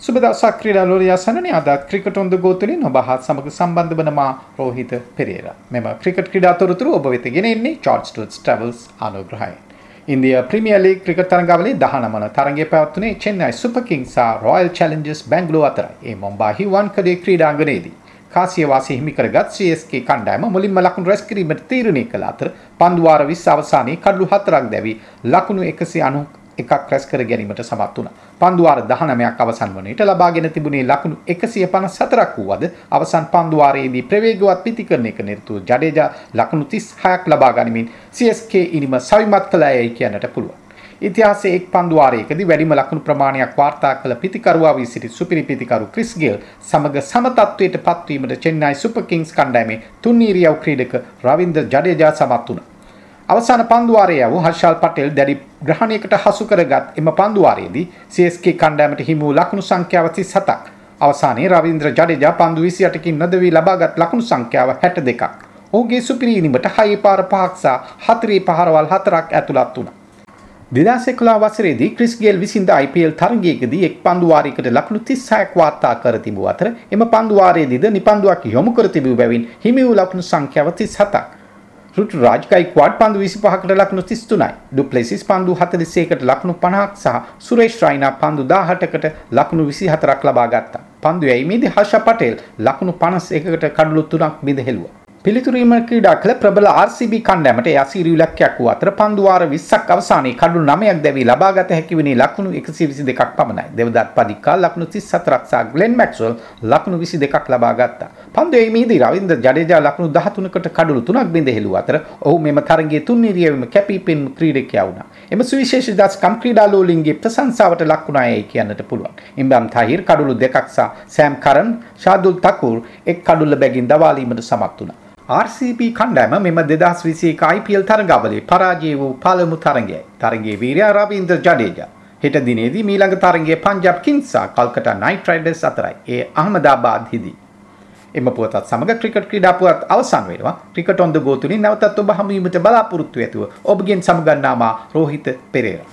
සුබ දවසක් ක්‍රීඩා ලෝරිය අසන්නනේ අද ක්‍රිකට් ඔන් ද ගෝ තුලින් ඔබ හත් සමග සම්බන්ධ වන මා රෝහිත පෙරේරා. මෙම ක්‍රිකට් ක්‍රීඩා තොරතුරු ඔබ වෙත ගෙන එන්නේ ජෝර්ජ් ටුට්ස් ට්‍රැවල්ස් අනුග්‍රහයෙන්. ඉන්දියා ප්‍රීමියර් ලීග් ක්‍රිකට් තරඟාවලියේ 19 වන තරඟය පැවැත්වුණේ චෙන්නයි සුපර් කිංස් සහ රොයල් චැලෙන්ජර්ස් බැංගලෝර අතරයි. ඒ මොම්බාහි වන්කඩේ ක්‍රීඩාංගණයේදී කාසිය වාසී හිමි කරගත් CSK කණ්ඩායම මුලින්ම ලකුණු රැස් කිරීමට තීරණය කළ අතර පන්දු වාර 20 අවසානයේ කඩලු හතරක් දැවි ලකුණු 190 එකක් රැස් කර ගැනීමට සමත් වුණා. පන්දුවාර 19ක් අවසන් වන විට ලබාගෙන තිබුණේ ලකුණු 154ක් වූවද අවසන් පන්දුවාරයේදී ප්‍රවේගවත් පිතිකරණයක නිරතුව ජඩේජා ලකුණු 36ක් ලබා ගනිමින් CSK ඉනිම සවිමත් කළායයි කියන්නට පුළුවන්. ඉතිහාසයේ එක් පන්දුවාරයකදී වැඩිම ලකුණු ප්‍රමාණයක් වාර්තා කළ පිතිකරුවා වී සිටි සුපිරි පිතිකරු ක්‍රිස් ගේල් සමග සම තත්වයට පත්වීමට චෙන්නයි සුපර් කිංස් කණ්ඩායමේ තුන්නීරියව් ක්‍රීඩක රවින්ද්‍ර ජඩේජා සමත් වුණා. අවසාන පන්දුවාරය වූ හර්ෂල් පටෙල් දැඩි ග්‍රහණයකට හසු කරගත් එම පන්දුවාරයේදී CSK කණ්ඩායමට හිමි වූ ලකුණු සංඛ්‍යාව 37ක්. අවසානයේ රවීන්ද්‍ර ජඩේජා පන්දු 28කින් නොදවී ලබාගත් ලකුණු සංඛ්‍යාව 62ක්. ඔහුගේ සුපිරීමට හයේ පාර පහක් සහ හතරේ පහරවල් හතරක් ඇතුළත් වුණා. දෙදස් එකොලා වසරේදී ක්‍රිස් ගේල් විසින්ද IPL තරගයකදී එක් පන්දුවාරයකට ලකුණු 36ක් වාර්තා කර තිබූ අතර එම පන්දුවාරයේදීද නිපන්දුවක් යොමු කර තිබූ බැවින් හිමි වූ ලකුණු සංඛ්‍යාව 37ක්. රුටු රාජ්කයික්වාඩ් පන්දු 25කට ලකුණු 33යි. ඩුප්ලෙසිස් පන්දු 41කට ලකුණු 50ක් සහ සුරේෂ් රයිනා පන්දු 18කට ලකුණු 24ක් ලබා ගත්තා. පන්දු යැීමේදී හර්ෂ පටේල් ලකුණු 51කට කඩලු 3ක් බිඳ හෙළුවා. පිළිතුරීම ක්‍රීඩා කළ ප්‍රබල RCB කණ්ඩෑමට යසීරු ඉලක්කයක් වූ අතර පන්දු වාර 20ක් අවසානයේ කඩු 9ක් දැවී ලබාගත හැකි වුණේ ලකුණු 122ක් පමණයි. දෙවදත් පදික්කා ලකුණු 34ක් සහ ග්ලෙන් මැක්ස්වෙල් ලකුණු 22ක් ලබා ගත්තා. පන්දු එීමේදී රවින්ද්‍ර ජඩේජා ලකුණු 13කට කඩලු 3ක් බිඳ හෙළුව අතර ඔහු මෙම තරගයේ තුන්නිරියවීම කැපී පෙනුණු ක්‍රීඩකයා වුණා. එම සුවිශේෂ දස්කම් ක්‍රීඩා ලෝලින්ගේ ප්‍රශංසාවට ලක් වුණායයි කියන්නට පුළුවන්. ඉම්රාන් තාහිර් කඩලු දෙකක් සහ සෑම් කරන් ෂාදුල් තකුර් එක් කඩුල්ල බැගින් දවාලීමට සමත් වුණා. RCB කණ්ඩෑම මෙම දෙදස් විසික IPL තරගවලේ පරාජය වූ පළමු තරගයයි. තරගේ වීරයා රවීන්ද්‍ර ජඩේජා. හෙට දිනේදී මීළඟ තරගයේ පංජාබ් කිංසා කල්කටා නයිට් රයිඩර්ස් අතරයි. ඒ අහමදාබාද්හිදී. එම පුවතත් සමග ක්‍රිකට් ක්‍රීඩා පුවත් අවසන් වෙනවා. ක්‍රිකට් ඔන් ද ගෝ තුලින් නැවතත් ඔබ හමු වීමට බලාපොරොත්තු ඇතුව ඔබගෙන් සමගන්නාමා රෝහිත පෙරේරා.